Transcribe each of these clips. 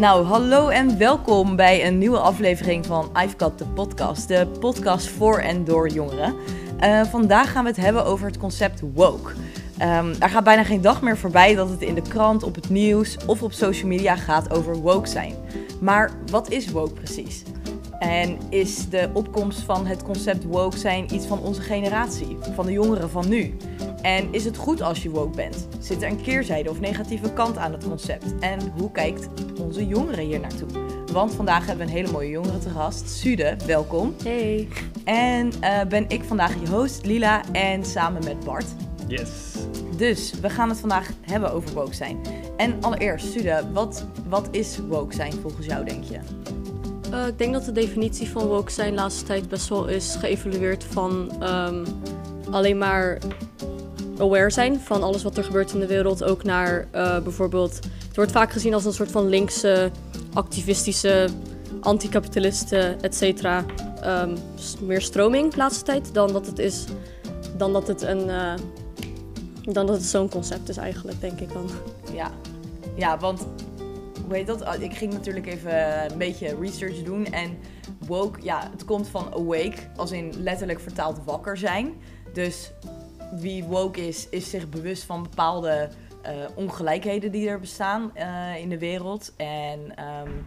Nou, hallo en welkom bij een nieuwe aflevering van I've Got the Podcast, de podcast voor en door jongeren. Uh, vandaag gaan we het hebben over het concept woke. Um, er gaat bijna geen dag meer voorbij dat het in de krant, op het nieuws of op social media gaat over woke zijn. Maar wat is woke precies? En is de opkomst van het concept woke zijn iets van onze generatie, van de jongeren van nu? En is het goed als je woke bent? Zit er een keerzijde of negatieve kant aan het concept? En hoe kijkt onze jongeren hier naartoe? Want vandaag hebben we een hele mooie jongere te gast. Sude, welkom. Hey. En uh, ben ik vandaag je host, Lila, en samen met Bart. Yes. Dus we gaan het vandaag hebben over woke zijn. En allereerst, Sude, wat, wat is woke zijn volgens jou, denk je? Uh, ik denk dat de definitie van woke zijn de laatste tijd best wel is geëvalueerd van um, alleen maar aware zijn van alles wat er gebeurt in de wereld. Ook naar uh, bijvoorbeeld. Het wordt vaak gezien als een soort van linkse, activistische, anticapitalisten, et cetera. Um, meer stroming de laatste tijd dan dat het is. Dan dat het een. Uh, dan dat het zo'n concept is eigenlijk, denk ik dan. Ja, ja want hoe heet dat? Ik ging natuurlijk even een beetje research doen. En woke, ja, het komt van awake, als in letterlijk vertaald wakker zijn. Dus wie woke is, is zich bewust van bepaalde uh, ongelijkheden die er bestaan uh, in de wereld. En um,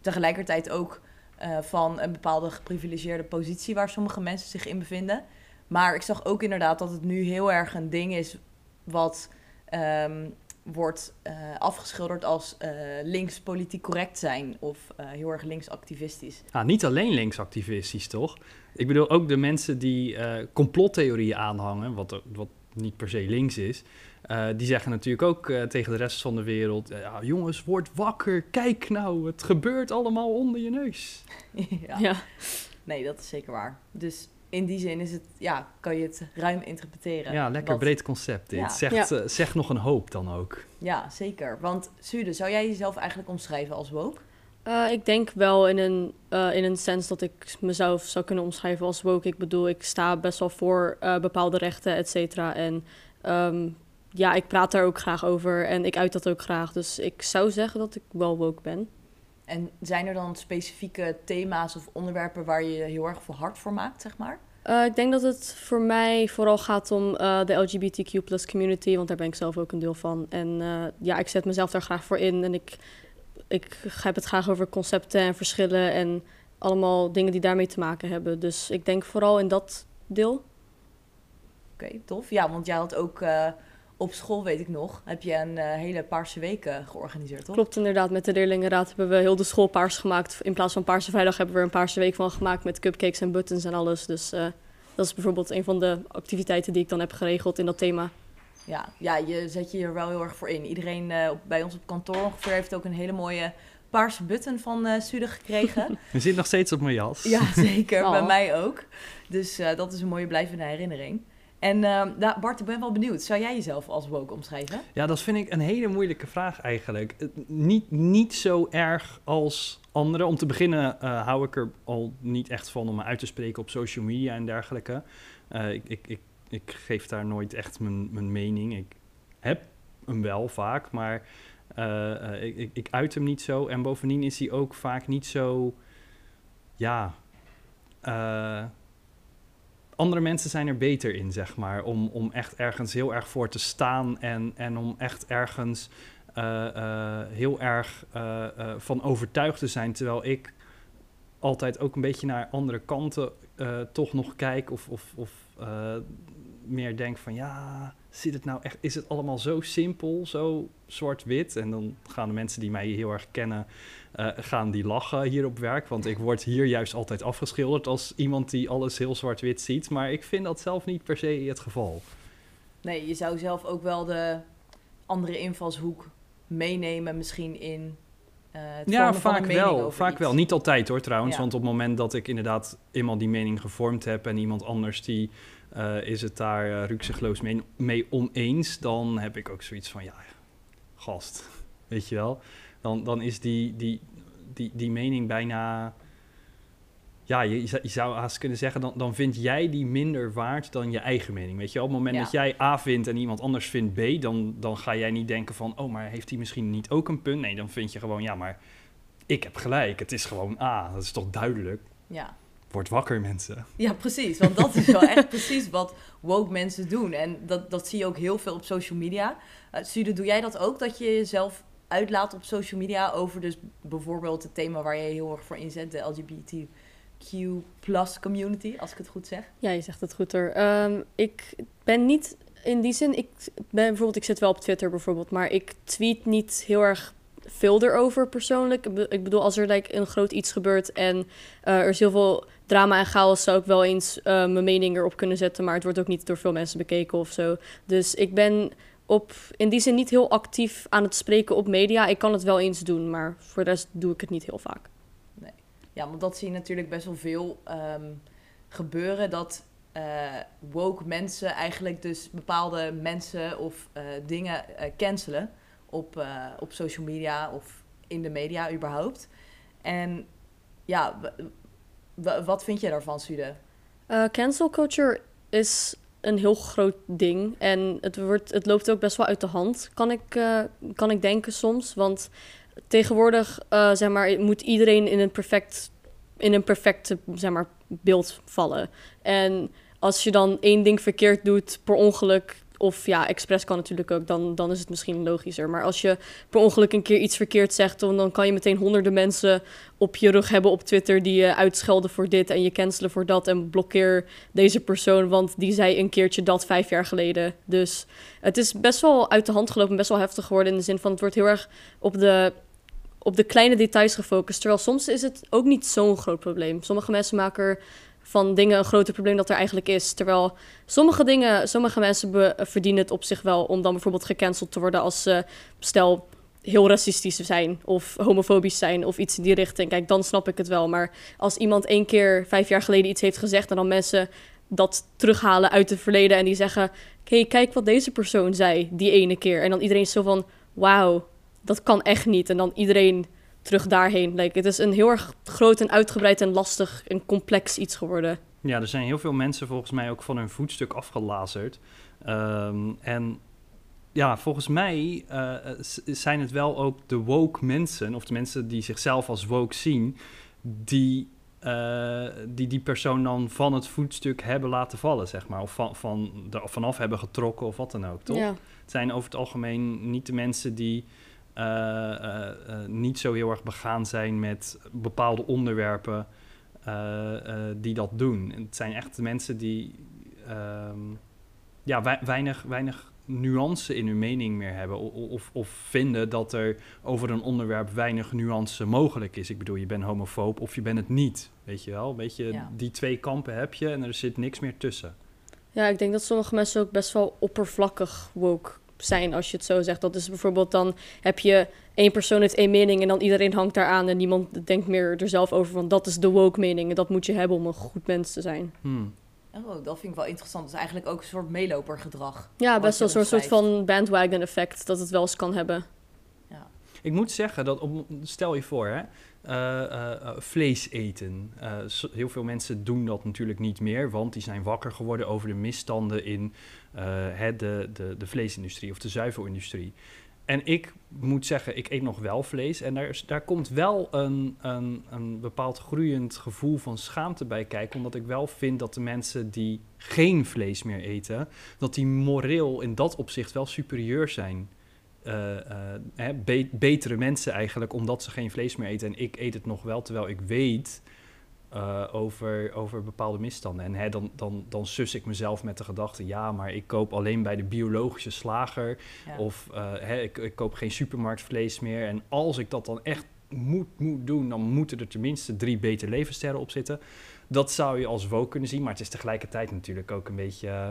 tegelijkertijd ook uh, van een bepaalde geprivilegeerde positie waar sommige mensen zich in bevinden. Maar ik zag ook inderdaad dat het nu heel erg een ding is wat um, wordt afgeschilderd als links politiek correct zijn of heel erg linksactivistisch. Ah, niet alleen linksactivistisch, toch? Ik bedoel, ook de mensen die uh, complottheorieën aanhangen, wat, wat niet per se links is, uh, die zeggen natuurlijk ook uh, tegen de rest van de wereld: ja, jongens, word wakker, kijk nou, het gebeurt allemaal onder je neus. ja. ja. Nee, dat is zeker waar. Dus in die zin is het, ja, kan je het ruim interpreteren. Ja, lekker wat... breed concept. Dit ja. zegt, ja. zeg nog een hoop dan ook. Ja, zeker. Want Sude, zou jij jezelf eigenlijk omschrijven als woke? Uh, ik denk wel in een, uh, in een sens dat ik mezelf zou kunnen omschrijven als woke. Ik bedoel, ik sta best wel voor uh, bepaalde rechten, et cetera. En um, ja, ik praat daar ook graag over en ik uit dat ook graag. Dus ik zou zeggen dat ik wel woke ben. En zijn er dan specifieke thema's of onderwerpen waar je heel erg veel hard voor maakt, zeg maar? Ik denk dat het voor mij vooral gaat om de LGBTQ plus community, want daar ben ik zelf ook een deel van. En ja, ik zet mezelf daar graag voor in en ik ik heb het graag over concepten en verschillen en allemaal dingen die daarmee te maken hebben. Dus ik denk vooral in dat deel. Oké, tof. Ja, want jij had ook op school, weet ik nog, heb je een uh, hele paarse week uh, georganiseerd, toch? Klopt, inderdaad. Met de leerlingenraad hebben we heel de school paars gemaakt. In plaats van Paarse Vrijdag hebben we er een paarse week van gemaakt met cupcakes en buttons en alles. Dus dat is bijvoorbeeld een van de activiteiten die ik dan heb geregeld in dat thema ja, ja, je zet je er wel heel erg voor in. Iedereen uh, bij ons op kantoor ongeveer heeft ook een hele mooie paarse button van uh, Sude gekregen. Je zit nog steeds op mijn jas. Ja, zeker. Oh. Bij mij ook. Dus uh, dat is een mooie blijvende herinnering. En nou, Bart, ik ben wel benieuwd. Zou jij jezelf als woke omschrijven? Ja, dat vind ik een hele moeilijke vraag eigenlijk. Niet, niet zo erg als anderen. Om te beginnen hou ik er al niet echt van om me uit te spreken op social media en dergelijke. ik, ik, ik ik geef daar nooit echt mijn, mijn mening. Ik heb hem wel vaak, maar uh, ik, ik, ik uit hem niet zo. En bovendien is hij ook vaak niet zo. Ja. Andere mensen zijn er beter in, zeg maar. Om, om echt ergens heel erg voor te staan en, en om echt ergens uh, heel erg van overtuigd te zijn. Terwijl ik altijd ook een beetje naar andere kanten toch nog kijk of, of, of meer denk van ja, zit het nou echt, is het allemaal zo simpel, zo zwart-wit? En dan gaan de mensen die mij heel erg kennen, uh, gaan die lachen hier op werk. Want ik word hier juist altijd afgeschilderd als iemand die alles heel zwart-wit ziet. Maar ik vind dat zelf niet per se het geval. Nee, je zou zelf ook wel de andere invalshoek meenemen misschien in uh, ja, vaak wel. Vaak iets. wel. Niet altijd hoor trouwens. Ja. Want op het moment dat ik inderdaad eenmaal die mening gevormd heb en iemand anders die is het daar uh, rukzichtloos mee, mee oneens, dan heb ik ook zoiets van, ja, gast, weet je wel. Dan, dan is die, die, die, die mening bijna, ja, je, je zou haast kunnen zeggen, dan, dan vind jij die minder waard dan je eigen mening, weet je. Op het moment ja. dat jij A vindt en iemand anders vindt B, dan, dan ga jij niet denken van, oh, maar heeft hij misschien niet ook een punt? Nee, dan vind je gewoon, ja, maar ik heb gelijk. Het is gewoon A. Dat is toch duidelijk. Ja. Word wakker, mensen. Ja, precies. Want dat is wel echt precies wat woke mensen doen. En dat, dat zie je ook heel veel op social media. Uh, Sude, doe jij dat ook? Dat je jezelf uitlaat op social media over dus bijvoorbeeld het thema waar je heel erg voor inzet, de LGBTQ plus community, als ik het goed zeg? Ja, je zegt het goed hoor. Um, ik ben niet in die zin, ik ben bijvoorbeeld, ik zit wel op Twitter bijvoorbeeld, maar ik tweet niet heel erg veel erover persoonlijk. Ik bedoel, als er like, een groot iets gebeurt en uh, er is heel veel drama en chaos, zou ik wel eens uh, mijn mening erop kunnen zetten. Maar het wordt ook niet door veel mensen bekeken of zo. Dus ik ben op, in die zin niet heel actief aan het spreken op media. Ik kan het wel eens doen, maar voor de rest doe ik het niet heel vaak. Nee. Ja, want dat zie je natuurlijk best wel veel um, gebeuren. Dat uh, woke mensen eigenlijk dus bepaalde mensen of uh, dingen cancelen op, op social media of in de media überhaupt. En ja, wat vind je daarvan, Sude? cancel culture is een heel groot ding. En het, wordt, het loopt ook best wel uit de hand, kan ik, uh, kan ik denken soms. Want tegenwoordig uh, zeg maar, moet iedereen in een perfect, in een perfecte zeg maar, beeld vallen. En als je dan één ding verkeerd doet per ongeluk, of ja, expres kan natuurlijk ook, dan, dan is het misschien logischer. Maar als je per ongeluk een keer iets verkeerd zegt, dan, kan je meteen honderden mensen op je rug hebben op Twitter die je uitschelden voor dit en je cancelen voor dat en blokkeer deze persoon, want die zei een keertje dat vijf jaar geleden. Dus het is best wel uit de hand gelopen, best wel heftig geworden in de zin van het wordt heel erg op de, op de kleine details gefocust. Terwijl soms is het ook niet zo'n groot probleem. Sommige mensen maken er van dingen een groter probleem dat er eigenlijk is. Terwijl sommige dingen, sommige mensen verdienen het op zich wel om dan bijvoorbeeld gecanceld te worden als ze, stel, heel racistisch zijn of homofobisch zijn of iets in die richting. Kijk, dan snap ik het wel. Maar als iemand één keer vijf jaar geleden iets heeft gezegd en dan mensen dat terughalen uit het verleden en die zeggen: hey, kijk wat deze persoon zei die ene keer. En dan iedereen zo van: wauw, dat kan echt niet. En dan iedereen terug daarheen. Like, het is een heel erg groot en uitgebreid en lastig en complex iets geworden. Ja, er zijn heel veel mensen volgens mij ook van hun voetstuk afgelazerd. Um, en ja, volgens mij uh, zijn het wel ook de woke mensen, of de mensen die zichzelf als woke zien, die uh, die die persoon dan van het voetstuk hebben laten vallen, zeg maar. Of van, van er vanaf hebben getrokken of wat dan ook, toch? Ja. Het zijn over het algemeen niet de mensen die niet zo heel erg begaan zijn met bepaalde onderwerpen die dat doen. Het zijn echt mensen die ehm, ja, weinig, weinig nuance in hun mening meer hebben. Of, of, vinden dat er over een onderwerp weinig nuance mogelijk is. Ik bedoel, je bent homofoob of je bent het niet. Weet je wel? Weet je, ja. die twee kampen heb je en er zit niks meer tussen. Ja, ik denk dat sommige mensen ook best wel oppervlakkig woke zijn, als je het zo zegt. Dat is bijvoorbeeld dan heb je één persoon heeft één mening en dan iedereen hangt daaraan en niemand denkt meer er zelf over van dat is de woke mening en dat moet je hebben om een goed mens te zijn. Hmm. Oh, dat vind ik wel interessant. Dat is eigenlijk ook een soort meelopergedrag. Ja, best wel een soort van bandwagon effect dat het wel eens kan hebben. Ja. Ik moet zeggen dat, op, stel je voor, hè, uh, uh, vlees eten. heel veel mensen doen dat natuurlijk niet meer, want die zijn wakker geworden over de misstanden in de, de, de vleesindustrie of de zuivelindustrie. En ik moet zeggen, ik eet nog wel vlees. En daar, daar komt wel een, een, een bepaald groeiend gevoel van schaamte bij kijken. Omdat ik wel vind dat de mensen die geen vlees meer eten, dat die moreel in dat opzicht wel superieur zijn. Hè, be betere mensen eigenlijk, omdat ze geen vlees meer eten. En ik eet het nog wel, terwijl ik weet uh, over, over bepaalde misstanden. En hè, dan, dan, dan sus ik mezelf met de gedachte: ja, maar ik koop alleen bij de biologische slager. Ja. Of uh, hè, ik, ik koop geen supermarktvlees meer. En als ik dat dan echt moet, moet doen, dan moeten er tenminste drie beter levenssterren op zitten. Dat zou je als woke kunnen zien, maar het is tegelijkertijd natuurlijk ook een beetje uh,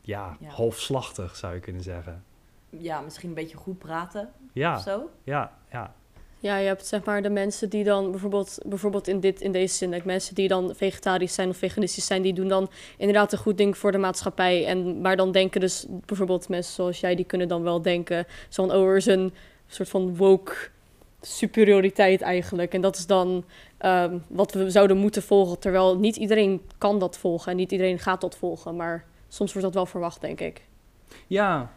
ja, ja, halfslachtig, zou je kunnen zeggen. Ja, misschien een beetje goed praten ja. of zo. Ja, ja. Ja, je hebt zeg maar de mensen die dan bijvoorbeeld, bijvoorbeeld in, dit, in deze zin, like mensen die dan vegetarisch zijn of veganistisch zijn, die doen dan inderdaad een goed ding voor de maatschappij. En, maar dan denken dus bijvoorbeeld mensen zoals jij, die kunnen dan wel denken, zo'n oh, er is een soort van woke superioriteit eigenlijk. En dat is dan um, wat we zouden moeten volgen. Terwijl niet iedereen kan dat volgen en niet iedereen gaat dat volgen. Maar soms wordt dat wel verwacht, denk ik. Ja,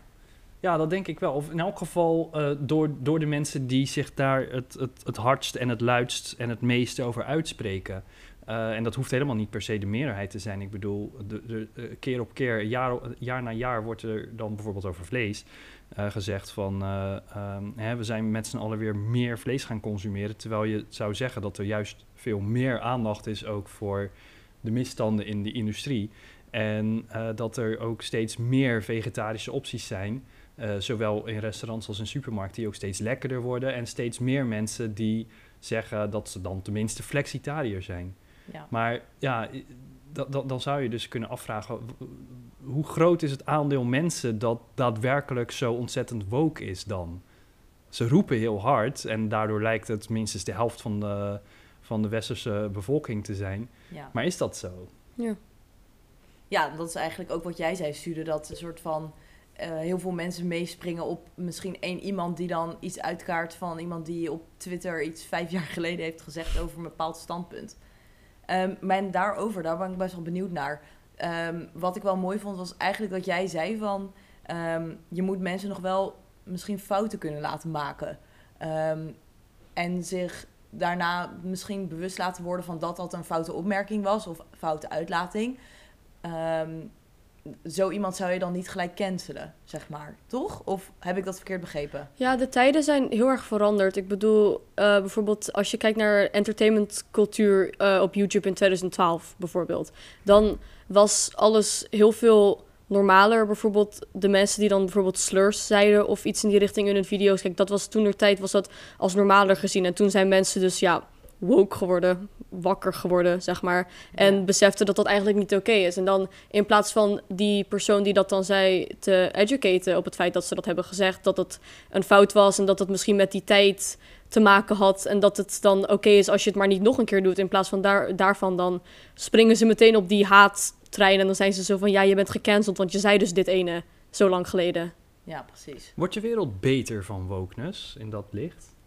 Ja, dat denk ik wel. Of in elk geval uh, door, door de mensen die zich daar het, het, het hardst en het luidst en het meeste over uitspreken. Uh, en dat hoeft helemaal niet per se de meerderheid te zijn. Ik bedoel, de, de, de keer op keer, jaar, jaar na jaar wordt er dan bijvoorbeeld over vlees gezegd van... Um, hè, we zijn met z'n allen weer meer vlees gaan consumeren. Terwijl je zou zeggen dat er juist veel meer aandacht is ook voor de misstanden in de industrie. En dat er ook steeds meer vegetarische opties zijn... Uh, zowel in restaurants als in supermarkten, die ook steeds lekkerder worden. En steeds meer mensen die zeggen dat ze dan tenminste flexitariër zijn. Ja. Maar ja, dan zou je dus kunnen afvragen: hoe groot is het aandeel mensen dat daadwerkelijk zo ontzettend woke is dan? Ze roepen heel hard en daardoor lijkt het minstens de helft van de, van de westerse bevolking te zijn. Ja. Maar is dat zo? Ja. ja, dat is eigenlijk ook wat jij zei, Stude. Dat een soort van uh, heel veel mensen meespringen op misschien één iemand die dan iets uitkaart van iemand die op Twitter iets vijf jaar geleden heeft gezegd over een bepaald standpunt. Um, daarover, daar ben ik best wel benieuwd naar. Um, wat ik wel mooi vond, was eigenlijk dat jij zei van... Um, je moet mensen nog wel misschien fouten kunnen laten maken. en zich daarna misschien bewust laten worden van dat dat een foute opmerking was of foute uitlating. Um, zo iemand zou je dan niet gelijk cancelen, zeg maar. Toch? Of heb ik dat verkeerd begrepen? Ja, de tijden zijn heel erg veranderd. Ik bedoel, uh, bijvoorbeeld als je kijkt naar entertainmentcultuur uh, op YouTube in 2012 bijvoorbeeld. Dan was alles heel veel normaler. Bijvoorbeeld de mensen die dan bijvoorbeeld slurs zeiden of iets in die richting in hun video's. Kijk, dat was toen de tijd was dat als normaler gezien. En toen zijn mensen dus ja woke geworden, wakker geworden, zeg maar. En besefte dat dat eigenlijk niet oké is. En dan in plaats van die persoon die dat dan zei te educaten op het feit dat ze dat hebben gezegd, dat het een fout was en dat het misschien met die tijd te maken had. En dat het dan oké is als je het maar niet nog een keer doet. In plaats van daar, daarvan dan springen ze meteen op die haattrein. En dan zijn ze zo van ja, je bent gecanceld, want je zei dus dit ene zo lang geleden. Ja, precies. Wordt je wereld beter van wokeness in dat licht?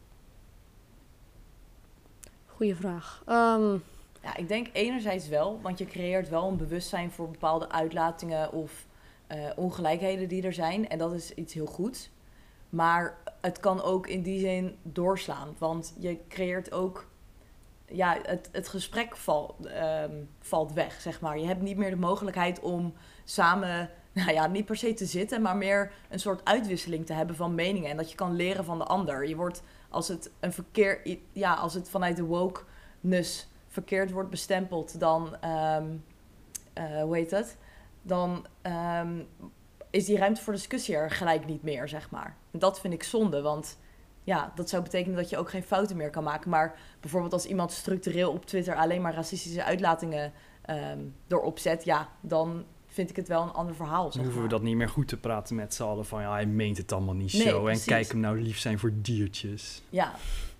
Goeie vraag. Ehm, ja, ik denk enerzijds wel, want je creëert wel een bewustzijn voor bepaalde uitlatingen of uh, ongelijkheden die er zijn. En dat is iets heel goeds. Maar het kan ook in die zin doorslaan, want je creëert ook. Ja, het, het gesprek um, valt weg, zeg maar. Je hebt niet meer de mogelijkheid om samen nou ja, niet per se te zitten, maar meer een soort uitwisseling te hebben van meningen. En dat je kan leren van de ander. Je wordt als het een verkeer, ja, als het vanuit de wokeness verkeerd wordt bestempeld, dan, um, uh, hoe heet het? Dan um, is die ruimte voor discussie er gelijk niet meer, zeg maar. Dat vind ik zonde, want ja, dat zou betekenen dat je ook geen fouten meer kan maken. Maar bijvoorbeeld als iemand structureel op Twitter alleen maar racistische uitlatingen um, erop zet, ja, dan vind ik het wel een ander verhaal. Dan hoeven we dat niet meer goed te praten met z'n allen van ja, hij meent het allemaal niet zo. En kijk hem nou lief zijn voor diertjes. Ja,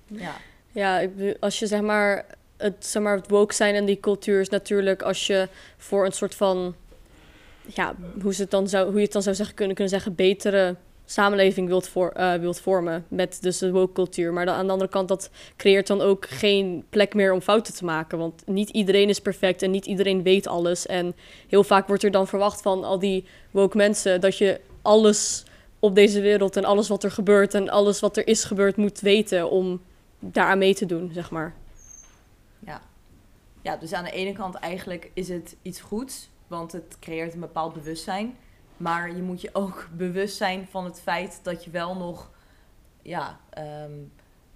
ja. Ja, als je zeg maar het, zeg maar, het woke zijn en die cultuur is natuurlijk als je voor een soort van ja, hoe, ze het dan zou, hoe je het dan zou zeggen, kunnen, kunnen zeggen, betere samenleving wilt, voor, wilt vormen met dus de woke cultuur. Maar aan de andere kant, dat creëert dan ook geen plek meer om fouten te maken. Want niet iedereen is perfect en niet iedereen weet alles. En heel vaak wordt er dan verwacht van al die woke mensen dat je alles op deze wereld en alles wat er gebeurt en alles wat er is gebeurd moet weten om daaraan mee te doen, zeg maar. Ja. ja, dus aan de ene kant eigenlijk is het iets goeds, want het creëert een bepaald bewustzijn. Maar je moet je ook bewust zijn van het feit dat je wel nog ja, ehm,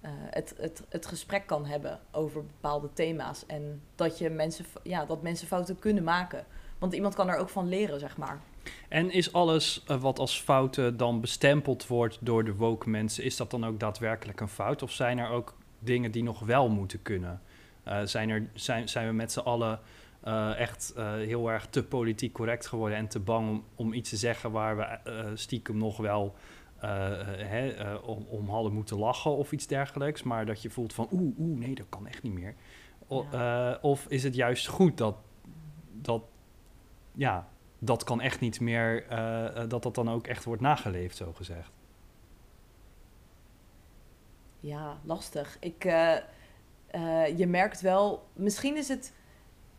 eh, het, het, het gesprek kan hebben over bepaalde thema's. En dat, je mensen, ja, dat mensen fouten kunnen maken. Want iemand kan er ook van leren, zeg maar. En is alles uh, wat als fouten dan bestempeld wordt door de woke mensen, is dat dan ook daadwerkelijk een fout? Of zijn er ook dingen die nog wel moeten kunnen? Uh, zijn, er, zijn, zijn we met z'n allen uh, echt uh, heel erg te politiek correct geworden en te bang om, om iets te zeggen waar we uh, stiekem nog wel hè, om, om hadden moeten lachen of iets dergelijks. Maar dat je voelt van oeh, oeh, nee, dat kan echt niet meer. O, ja. of is het juist goed dat, dat ja, dat kan echt niet meer, dat dat dan ook echt wordt nageleefd, zo gezegd? Ja, lastig. Ik, je merkt wel, misschien is het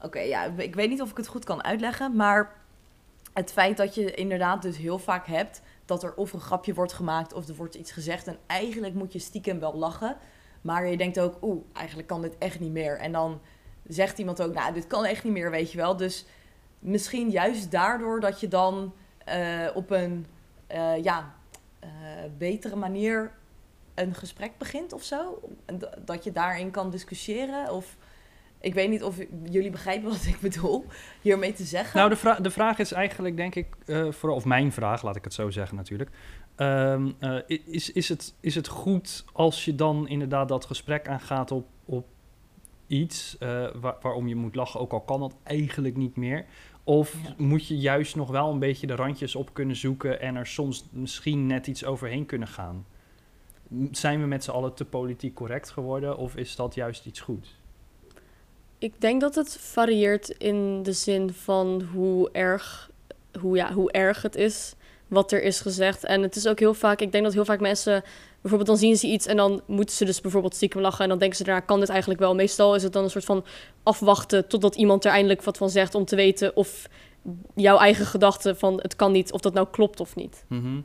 Oké, ja, ik weet niet of ik het goed kan uitleggen, maar het feit dat je inderdaad dus heel vaak hebt dat er of een grapje wordt gemaakt of er wordt iets gezegd. En eigenlijk moet je stiekem wel lachen. Maar je denkt ook, oeh, eigenlijk kan dit echt niet meer. En dan zegt iemand ook, nou, dit kan echt niet meer, weet je wel. Dus misschien juist daardoor dat je dan eh, op een eh, ja, eh, betere manier een gesprek begint of zo. Dat je daarin kan discussiëren. Of ik weet niet of jullie begrijpen wat ik bedoel hiermee te zeggen. Nou, de, vra- de vraag is eigenlijk, denk ik, eh, vooral, of mijn vraag, laat ik het zo zeggen natuurlijk. I- is, is, het, is het goed als je dan inderdaad dat gesprek aangaat op, op iets eh, waar- waarom je moet lachen, ook al kan dat eigenlijk niet meer? Of Ja. moet je juist nog wel een beetje de randjes op kunnen zoeken en er soms misschien net iets overheen kunnen gaan? Zijn we met z'n allen te politiek correct geworden of is dat juist iets goed? Ik denk dat het varieert in de zin van hoe erg, hoe, ja, hoe erg het is wat er is gezegd. En het is ook heel vaak, ik denk dat heel vaak mensen, bijvoorbeeld dan zien ze iets en dan moeten ze dus bijvoorbeeld stiekem lachen en dan denken ze daarna, kan dit eigenlijk wel? Meestal is het dan een soort van afwachten totdat iemand er eindelijk wat van zegt om te weten of jouw eigen gedachte van het kan niet, of dat nou klopt of niet. Mhm.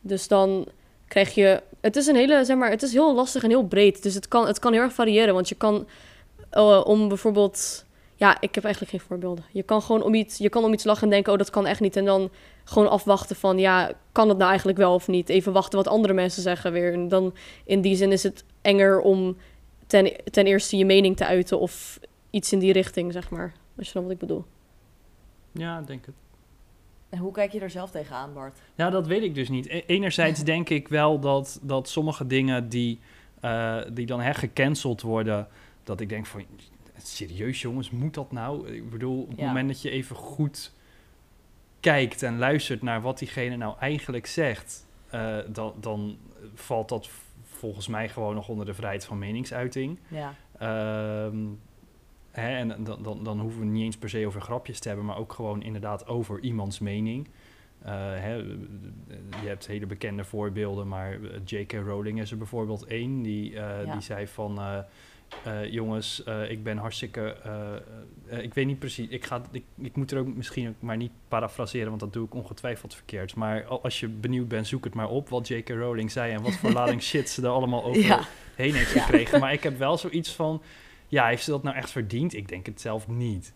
Dus dan krijg je. Het is een hele, zeg maar, het is heel lastig en heel breed. Dus het kan, het kan heel erg variëren. Want je kan eh, om bijvoorbeeld. Ja, ik heb eigenlijk geen voorbeelden. Je kan gewoon om iets, je kan om iets lachen en denken, oh, dat kan echt niet. En dan gewoon afwachten van, ja, kan het nou eigenlijk wel of niet? Even wachten wat andere mensen zeggen weer. En dan in die zin is het enger om ten, ten eerste je mening te uiten of iets in die richting, zeg maar. Als je dan wat ik bedoel. Ja, denk het. En hoe kijk je er zelf tegenaan, Bart? Ja, dat weet ik dus niet. E- Enerzijds denk ik wel dat, dat sommige dingen die, eh, die dan hè, gecanceld worden, dat ik denk van, serieus jongens, moet dat nou? Ik bedoel, op het Ja. moment dat je even goed kijkt en luistert naar wat diegene nou eigenlijk zegt, eh, dan, dan valt dat volgens mij gewoon nog onder de vrijheid van meningsuiting. Ja, Ehm, hè, en dan, dan, dan hoeven we niet eens per se over grapjes te hebben, maar ook gewoon inderdaad over iemands mening. Eh, hè, je hebt hele bekende voorbeelden, maar J.K. Rowling is er bijvoorbeeld één. Die, eh, Ja. die zei van, eh, jongens, eh, ik ben hartstikke... eh, eh, ik weet niet precies, ik, ga, ik, ik moet er ook misschien ook maar niet parafraseren, want dat doe ik ongetwijfeld verkeerd. Maar al- als je benieuwd bent, zoek het maar op wat J.K. Rowling zei en wat voor lading shit ze er allemaal over ja. heen heeft Ja. gekregen. Maar ik heb wel zoiets van, ja, heeft ze dat nou echt verdiend? Ik denk het zelf niet.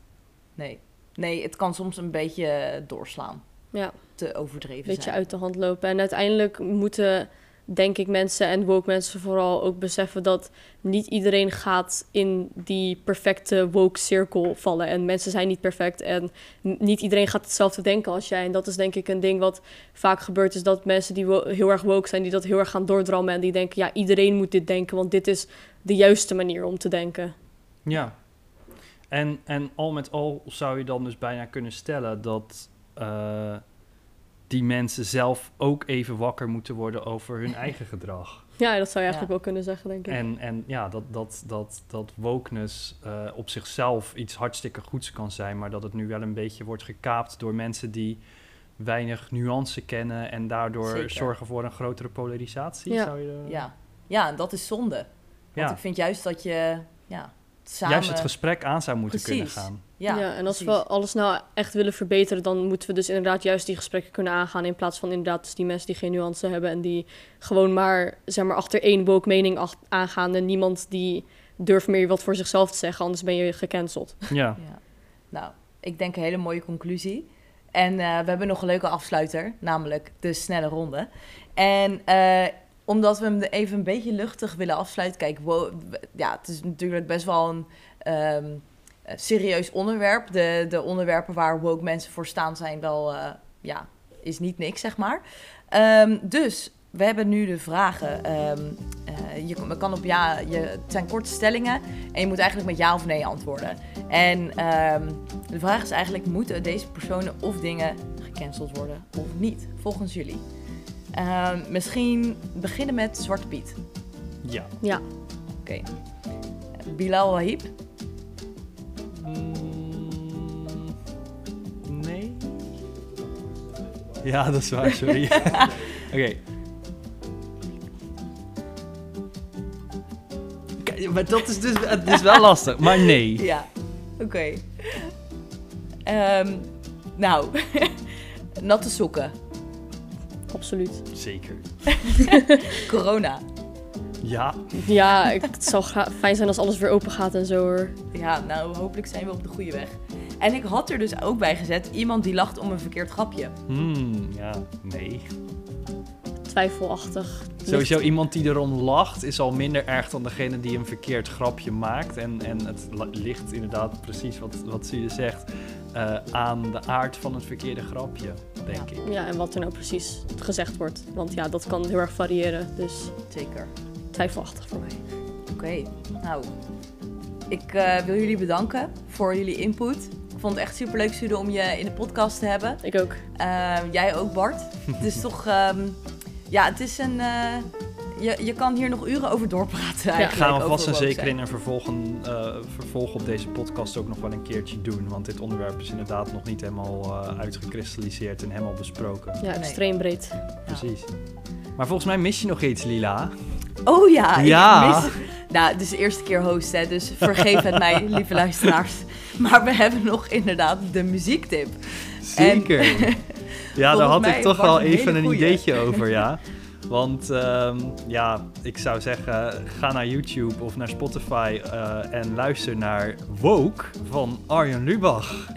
Nee. nee, het kan soms een beetje doorslaan. Ja. Te overdreven beetje zijn. uit de hand lopen. En uiteindelijk moeten, denk ik, mensen en woke mensen vooral ook beseffen dat niet iedereen gaat in die perfecte woke cirkel vallen. En mensen zijn niet perfect en niet iedereen gaat hetzelfde denken als jij. En dat is denk ik een ding wat vaak gebeurt, is dat mensen die heel erg woke zijn, die dat heel erg gaan doordrammen en die denken, ja, iedereen moet dit denken, want dit is de juiste manier om te denken. Ja. En, en al met al zou je dan dus bijna kunnen stellen dat eh, die mensen zelf ook even wakker moeten worden over hun eigen gedrag. Ja, dat zou je eigenlijk Ja. wel kunnen zeggen, denk ik. En, en ja, dat, dat, dat, dat wokeness eh, op zichzelf iets hartstikke goeds kan zijn, maar dat het nu wel een beetje wordt gekaapt door mensen die weinig nuance kennen en daardoor Zeker. zorgen voor een grotere polarisatie. Ja. Zou je, Ja. ja, en dat is zonde. Want Ja. ik vind juist dat je ja, samen... juist het gesprek aan zou moeten kunnen gaan. Ja, Ja, en als precies. we alles nou echt willen verbeteren, dan moeten we dus inderdaad juist die gesprekken kunnen aangaan. In plaats van inderdaad dus die mensen die geen nuance hebben en die gewoon maar, zeg maar achter één woke mening ach- aangaan. En niemand die durft meer wat voor zichzelf te zeggen, anders ben je gecanceld. Ja. Ja. Nou, ik denk een hele mooie conclusie. En eh, we hebben nog een leuke afsluiter, namelijk de snelle ronde. En eh, omdat we hem even een beetje luchtig willen afsluiten. Kijk, ja, het is natuurlijk best wel een ehm, eh, serieus onderwerp. De, de onderwerpen waar woke mensen voor staan zijn wel, eh, ja, is niet niks, zeg maar. Ehm, dus we hebben nu de vragen. Ehm, eh, je kan- kan op ja, je, het zijn korte stellingen en je moet eigenlijk met ja of nee antwoorden. En ehm, de vraag is eigenlijk, moeten deze personen of dingen gecanceld worden of niet, volgens jullie? Ehm, misschien beginnen met Zwarte Piet. Ja. Ja, Oké. Bilal Wahib. Ja, dat is waar, sorry. Oké. Kijk, Maar dat is dus het is wel lastig, maar nee. Ja, oké. Ehm, nou, natte sokken. Absoluut. Zeker. Corona. Ja, Ja, ik, het zou fijn zijn als alles weer open gaat en zo hoor. Ja, nou, hopelijk zijn we op de goede weg. En ik had er dus ook bij gezet iemand die lacht om een verkeerd grapje. hmm, ja, nee. Twijfelachtig. Sowieso iemand die erom lacht is al minder erg dan degene die een verkeerd grapje maakt. En, en het ligt inderdaad precies wat, wat Sude zegt eh, aan de aard van het verkeerde grapje, denk Ja. ik. Ja, en wat er nou precies gezegd wordt. Want ja, dat kan heel erg variëren. Dus Zeker. twijfelachtig voor mij. Oké, nou. Ik eh, wil jullie bedanken voor jullie input. Ik vond het echt superleuk, Sude, om je in de podcast te hebben. Ik ook. Eh, jij ook, Bart. het is toch... ehm, ja, het is een... eh, je, je kan hier nog uren over doorpraten eigenlijk. Gaan we vast en zeker zijn. in een vervolgen, eh, vervolg op deze podcast ook nog wel een keertje doen. Want dit onderwerp is inderdaad nog niet helemaal eh, uitgekristalliseerd en helemaal besproken. Ja, Nee. extreem breed. Precies. Maar volgens mij mis je nog iets, Lila. Oh ja, Ja. ik mis... Nou, het is de eerste keer host, hè, dus vergeef het mij, lieve luisteraars. Maar we hebben nog inderdaad de muziektip. Zeker. ja, daar had ik toch wel even een goeie. ideetje over, ja. Want ehm, ja, ik zou zeggen, ga naar YouTube of naar Spotify eh, en luister naar Woke van Arjen Lubach.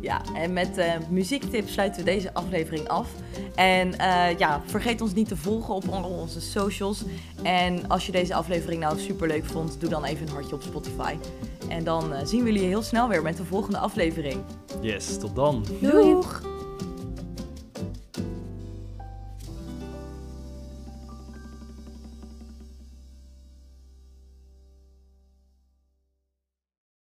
Ja, en met eh muziektip sluiten we deze aflevering af. En eh, ja, vergeet ons niet te volgen op al onze socials. En als je deze aflevering nou super leuk vond, doe dan even een hartje op Spotify. En dan eh, zien we jullie heel snel weer met de volgende aflevering. Yes, tot dan. Doeg!